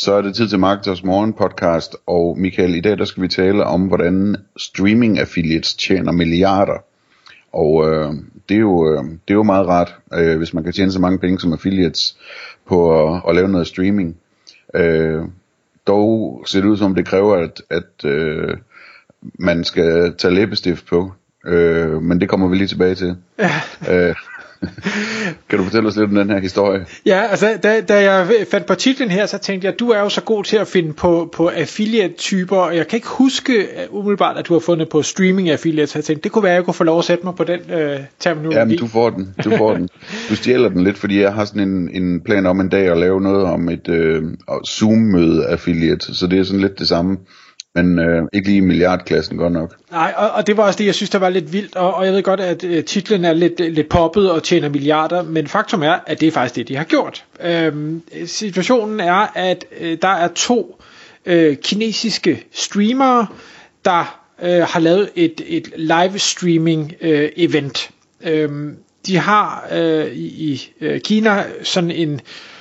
Så er det tid til Marketers Morgen podcast, og Michael, i dag der skal vi tale om, hvordan streaming affiliates tjener milliarder. Og øh, det, er jo, øh, det er jo meget rart, øh, hvis man kan tjene så mange penge som affiliates på at, at lave noget streaming. Øh, dog ser det ud som, det kræver, at, at øh, man skal tage læbestift på. Øh, men det kommer vi lige tilbage til. Ja. Øh, kan du fortælle os lidt om den her historie? Ja, altså da, da jeg fandt på titlen her, så tænkte jeg, du er jo så god til at finde på, på affiliate-typer, og jeg kan ikke huske uh, umiddelbart, at du har fundet på streaming affiliate, så jeg tænkte, det kunne være, at jeg kunne få lov at sætte mig på den uh, terminologi. Jamen, du får den, du får den. Du stjæler den lidt, fordi jeg har sådan en, en plan om en dag at lave noget om et uh, Zoom-møde affiliate, så det er sådan lidt det samme men øh, ikke lige i milliardklassen godt nok. Nej, og, og det var også det, jeg synes, der var lidt vildt, og, og jeg ved godt, at øh, titlen er lidt, øh, lidt poppet og tjener milliarder, men faktum er, at det er faktisk det, de har gjort. Øhm, situationen er, at øh, der er to øh, kinesiske streamere, der øh, har lavet et, et live streaming øh, event. Øhm, de har øh, i, i øh, Kina sådan en Øh,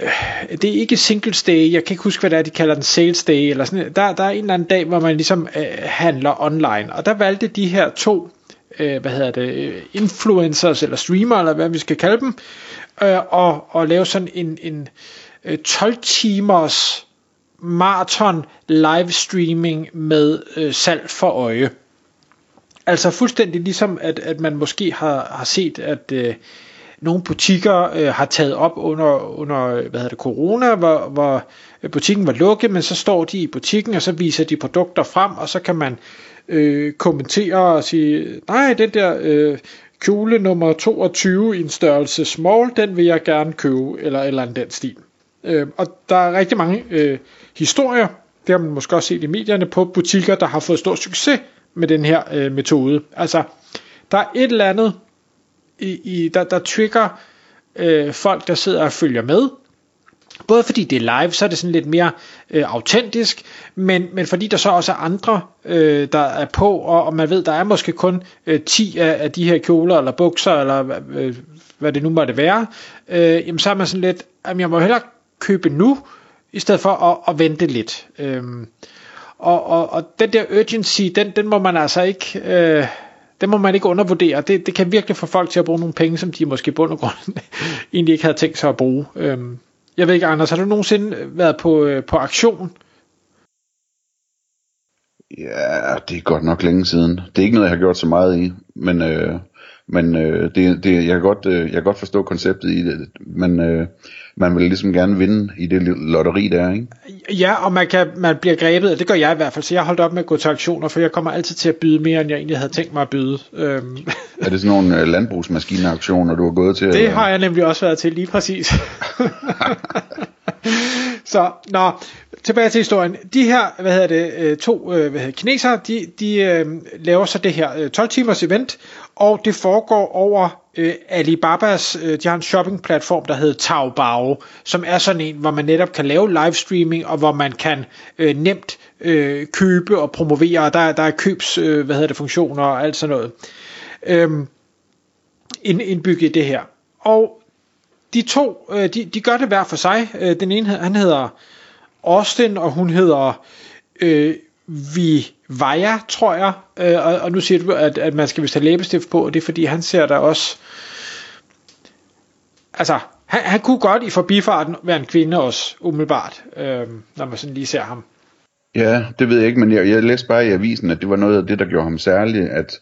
Øh, det er ikke singles day, jeg kan ikke huske, hvad det er, de kalder den sales day, eller sådan, der, der er en eller anden dag, hvor man ligesom øh, handler online, og der valgte de her to, øh, hvad hedder det, øh, influencers, eller streamer, eller hvad vi skal kalde dem, øh, og, og lave sådan en, en øh, 12 timers maraton live streaming med øh, salg for øje. Altså fuldstændig ligesom, at, at man måske har, har set, at øh, nogle butikker øh, har taget op under, under hvad hedder det, corona, hvor, hvor øh, butikken var lukket, men så står de i butikken, og så viser de produkter frem, og så kan man øh, kommentere og sige, nej, den der øh, kjole nummer 22 i en størrelse small, den vil jeg gerne købe, eller, eller en den stil. Øh, og der er rigtig mange øh, historier, det har man måske også set i medierne, på butikker, der har fået stor succes med den her øh, metode. Altså, der er et eller andet i, i der, der trigger øh, folk, der sidder og følger med. Både fordi det er live, så er det sådan lidt mere øh, autentisk, men, men fordi der så også er andre, øh, der er på, og, og man ved, der er måske kun øh, 10 af, af de her kjoler eller bukser, eller øh, hvad det nu måtte være, øh, jamen så er man sådan lidt, jamen jeg må hellere købe nu, i stedet for at, at vente lidt. Øh, og, og, og den der urgency, den, den må man altså ikke... Øh, det må man ikke undervurdere. Det, det kan virkelig få folk til at bruge nogle penge, som de måske i bund og grund egentlig ikke havde tænkt sig at bruge. Øhm, jeg ved ikke, Anders, har du nogensinde været på, øh, på aktion? Ja, det er godt nok længe siden. Det er ikke noget, jeg har gjort så meget i, men, øh, men øh, det, det, jeg, kan godt, øh, jeg kan godt forstå konceptet i det, men øh, man vil ligesom gerne vinde i det lotteri der, ikke? Ja, og man, kan, man bliver grebet, og det gør jeg i hvert fald, så jeg har holdt op med at gå til aktioner, for jeg kommer altid til at byde mere, end jeg egentlig havde tænkt mig at byde. Øhm. Er det sådan nogle øh, landbrugsmaskineaktioner, du har gået til? Det eller? har jeg nemlig også været til, lige præcis. så, nå, tilbage til historien. De her, hvad hedder det, øh, to øh, hvad hedder, kinesere, de, de øh, laver så det her øh, 12 timers event, og det foregår over øh, Alibabas, øh, de har en shoppingplatform, der hedder Taobao, som er sådan en, hvor man netop kan lave livestreaming, og hvor man kan øh, nemt øh, købe og promovere, og der, der er købs, øh, hvad hedder det, funktioner og alt sådan noget. Øh, indbygget i det her. Og de to, øh, de, de gør det hver for sig. Øh, den ene, han hedder Austin, og hun hedder øh, Vi Vaja, tror jeg. Øh, og, og nu siger du, at, at man skal vist have læbestift på, og det er fordi, han ser der også... Altså, han, han kunne godt i forbifarten være en kvinde også, umiddelbart, øh, når man sådan lige ser ham. Ja, det ved jeg ikke, men jeg, jeg læste bare i avisen, at det var noget af det, der gjorde ham særlig, at,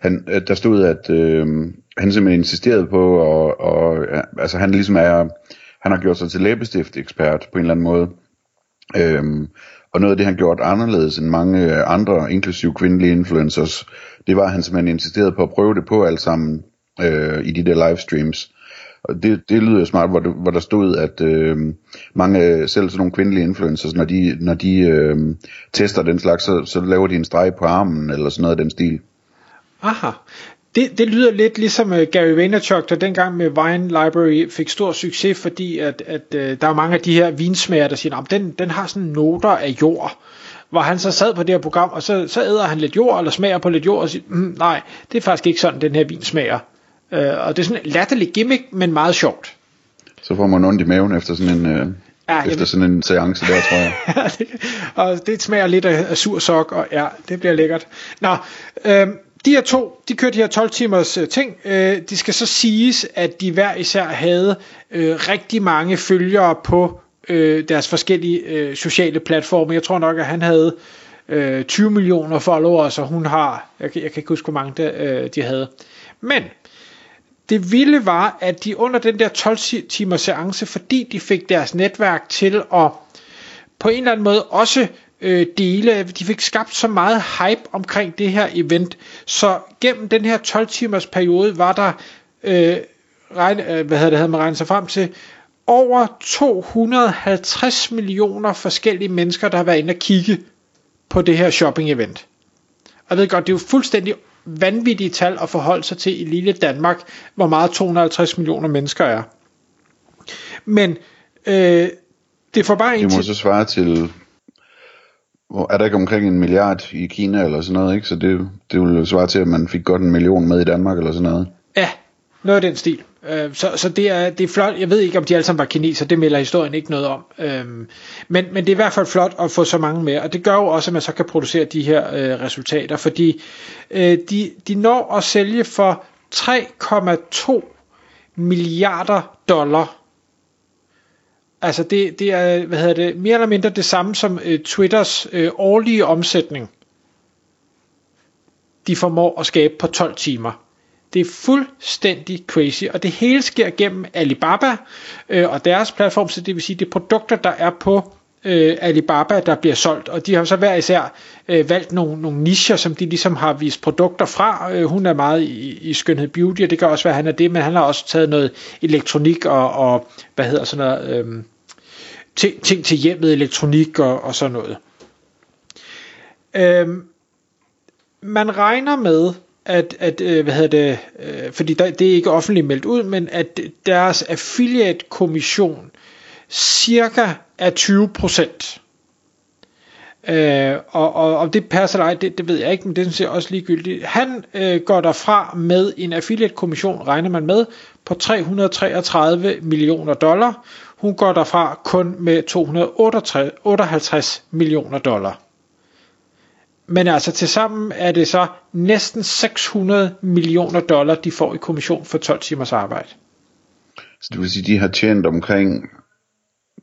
han, at der stod, at øh, han simpelthen insisterede på, og, og altså han ligesom er, han har gjort sig til læbestift ekspert på en eller anden måde. Øhm, og noget af det, han gjort anderledes end mange øh, andre, inklusive kvindelige influencers, det var, at han simpelthen insisterede på at prøve det på alt sammen øh, i de der livestreams. Og det, det lyder smart, hvor, det, hvor der stod, at øh, mange, øh, selv sådan nogle kvindelige influencers, når de, når de øh, tester den slags, så, så laver de en streg på armen, eller sådan noget af den stil. Aha. Det, det lyder lidt ligesom uh, Gary Vaynerchuk, der dengang med Wine Library fik stor succes, fordi at, at uh, der er mange af de her vinsmager, der siger, at den, den har sådan noter af jord. Hvor han så sad på det her program, og så, så æder han lidt jord, eller smager på lidt jord, og siger, mm, nej, det er faktisk ikke sådan, den her vin smager. Uh, og det er sådan en latterlig gimmick, men meget sjovt. Så får man ondt i maven efter sådan en, uh, ja, efter ved... sådan en seance der, tror jeg. og det smager lidt af, af sur sok, og ja, det bliver lækkert. Nå, øh, de her to, de kørte de her 12 timers øh, ting. Øh, det skal så siges, at de hver især havde øh, rigtig mange følgere på øh, deres forskellige øh, sociale platforme. Jeg tror nok, at han havde øh, 20 millioner followers, og hun har, jeg, jeg kan ikke huske, hvor mange de, øh, de havde. Men det vilde var, at de under den der 12 timers seance, fordi de fik deres netværk til at på en eller anden måde også øh, dele, de fik skabt så meget hype omkring det her event, så gennem den her 12 timers periode var der, øh, regne, øh, hvad havde det, havde man regnet sig frem til, over 250 millioner forskellige mennesker, der har været inde og kigge på det her shopping event. Og jeg ved godt, det er jo fuldstændig vanvittige tal at forholde sig til i lille Danmark, hvor meget 250 millioner mennesker er. Men øh, det får bare en Det må så svare til hvor er der ikke omkring en milliard i Kina eller sådan noget, ikke? Så det, det ville svare til, at man fik godt en million med i Danmark eller sådan noget. Ja, noget af den stil. Øh, så, så det, er, det er flot. Jeg ved ikke, om de alle sammen var kineser, det melder historien ikke noget om. Øhm, men, men det er i hvert fald flot at få så mange med, og det gør jo også, at man så kan producere de her øh, resultater, fordi øh, de, de når at sælge for 3,2 milliarder dollar Altså det, det er, hvad hedder det, mere eller mindre det samme som øh, Twitters øh, årlige omsætning. De formår at skabe på 12 timer. Det er fuldstændig crazy, og det hele sker gennem Alibaba øh, og deres platform, så det vil sige, det er produkter, der er på øh, Alibaba, der bliver solgt, og de har så hver især øh, valgt nogle, nogle nischer, som de ligesom har vist produkter fra. Øh, hun er meget i, i skønhed beauty, og det kan også være, at han er det, men han har også taget noget elektronik og, og hvad hedder sådan noget, øh, ting, ting til hjemmet, elektronik og, og sådan noget. Øhm, man regner med, at, at øh, hvad hedder det, øh, fordi der, det er ikke offentligt meldt ud, men at deres affiliate kommission cirka er 20 procent. Øh, og, og om det passer dig, det, det ved jeg ikke, men det er også ligegyldigt. Han øh, går derfra med en affiliate-kommission, regner man med, på 333 millioner dollar. Hun går derfra kun med 258 millioner dollar. Men altså til sammen er det så næsten 600 millioner dollar, de får i kommission for 12 timers arbejde. Så det vil sige, de har tjent omkring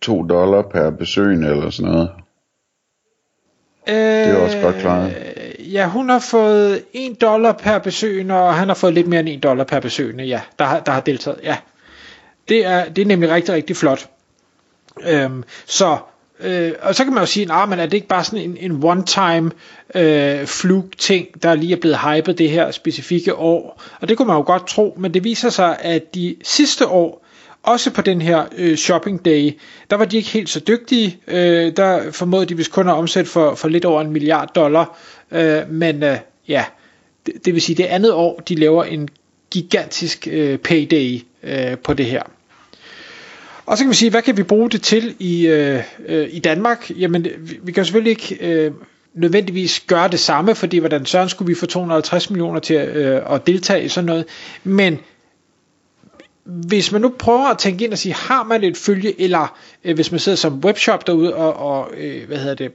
2 dollar per besøgende eller sådan noget. Øh, det er også godt klaret. Ja, hun har fået 1 dollar per besøgende, og han har fået lidt mere end 1 dollar per besøgende, ja, der har, der har deltaget, ja. Det er, det er nemlig rigtig, rigtig flot. Øhm, så, øh, og så kan man jo sige, nah, men er det ikke bare sådan en, en one-time øh, flug-ting, der lige er blevet hypet det her specifikke år? Og det kunne man jo godt tro, men det viser sig, at de sidste år, også på den her øh, shopping day, der var de ikke helt så dygtige. Øh, der formåede de vist kun at omsætte for, for lidt over en milliard dollar. Øh, men øh, ja, det, det vil sige, det andet år, de laver en gigantisk øh, payday øh, på det her. Og så kan vi sige, hvad kan vi bruge det til i, øh, øh, i Danmark? Jamen, vi, vi kan selvfølgelig ikke øh, nødvendigvis gøre det samme, fordi hvordan søren skulle vi få 250 millioner til øh, at deltage i sådan noget. Men hvis man nu prøver at tænke ind og sige, har man et følge, eller øh, hvis man sidder som webshop derude og, og øh, hvad hedder det,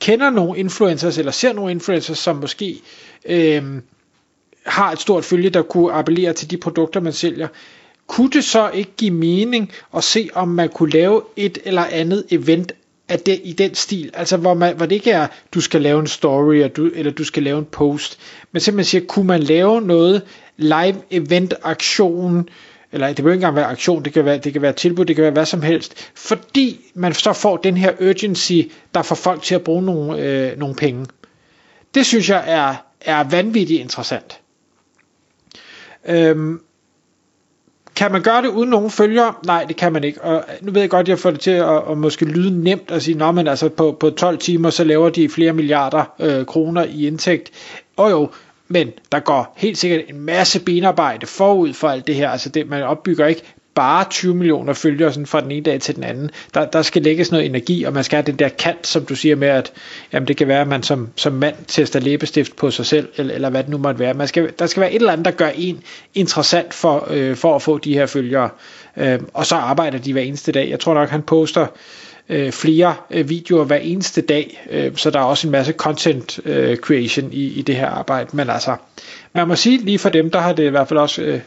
kender nogle influencers, eller ser nogle influencers, som måske øh, har et stort følge, der kunne appellere til de produkter, man sælger, kunne det så ikke give mening at se, om man kunne lave et eller andet event af det, i den stil, altså hvor, man, hvor det ikke er, du skal lave en story, eller du, eller du skal lave en post, men simpelthen siger, kunne man lave noget live event aktion, eller det behøver ikke engang være aktion, det kan være, det kan være tilbud, det kan være hvad som helst, fordi man så får den her urgency, der får folk til at bruge nogle, øh, nogle penge. Det synes jeg er, er vanvittigt interessant. Øhm, kan man gøre det uden nogen følgere? Nej, det kan man ikke. Og nu ved jeg godt, at jeg får det til at, at måske lyde nemt at sige, men altså på, på 12 timer, så laver de flere milliarder øh, kroner i indtægt. Og jo, men der går helt sikkert en masse benarbejde forud for alt det her. Altså det, man opbygger ikke spare 20 millioner følgere sådan fra den ene dag til den anden. Der, der skal lægges noget energi, og man skal have den der kant, som du siger med, at jamen, det kan være, at man som, som mand tester læbestift på sig selv, eller, eller hvad det nu måtte være. Man skal, der skal være et eller andet, der gør en interessant for, øh, for at få de her følgere. Øh, og så arbejder de hver eneste dag. Jeg tror nok, han poster øh, flere øh, videoer hver eneste dag, øh, så der er også en masse content øh, creation i, i det her arbejde. Men altså, man må sige lige for dem, der har det i hvert fald også øh,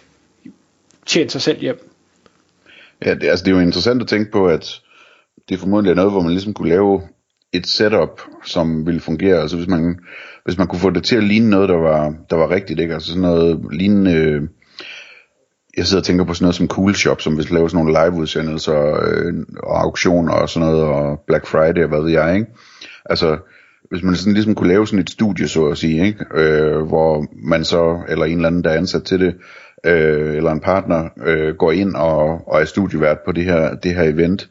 tjent sig selv hjem. Ja, det, altså det er jo interessant at tænke på, at det er noget, hvor man ligesom kunne lave et setup, som ville fungere. Altså hvis man, hvis man kunne få det til at ligne noget, der var, der var rigtigt, ikke? Altså sådan noget lignende... Øh, jeg sidder og tænker på sådan noget som Cool Shop, som hvis laver sådan nogle live-udsendelser øh, og auktioner og sådan noget, og Black Friday og hvad ved jeg, ikke? Altså, hvis man sådan ligesom kunne lave sådan et studie, så at sige, ikke? Øh, hvor man så, eller en eller anden, der er ansat til det, øh, eller en partner, øh, går ind og, og er studievært på det her, det her event.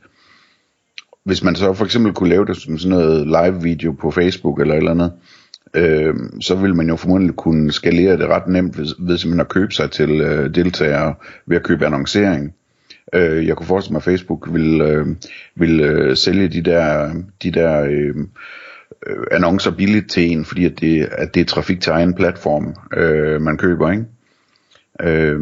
Hvis man så for eksempel kunne lave det som sådan noget live video på Facebook eller et eller andet, øh, så vil man jo formodentlig kunne skalere det ret nemt ved, ved simpelthen at købe sig til øh, deltagere ved at købe annoncering. Øh, jeg kunne forestille mig, at Facebook vil, øh, vil øh, sælge de der, de der øh, øh annoncer billigt til en, fordi at det, at det er trafik til egen platform, øh, man køber, ikke? Øh,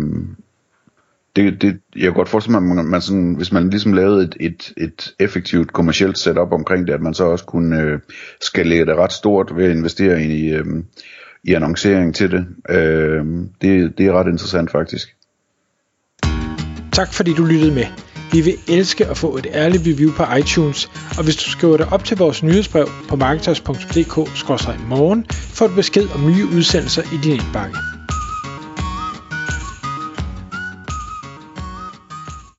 det, det, jeg kan godt forestille mig, at man, man sådan, hvis man ligesom lavede et, et, et effektivt kommercielt setup omkring det, at man så også kunne øh, skalere det ret stort ved at investere i, øh, i annoncering til det. Øh, det. Det er ret interessant faktisk. Tak fordi du lyttede med. Vi vil elske at få et ærligt review på iTunes, og hvis du skriver dig op til vores nyhedsbrev på marketers.dk-morgen, får du besked om nye udsendelser i din indbakke.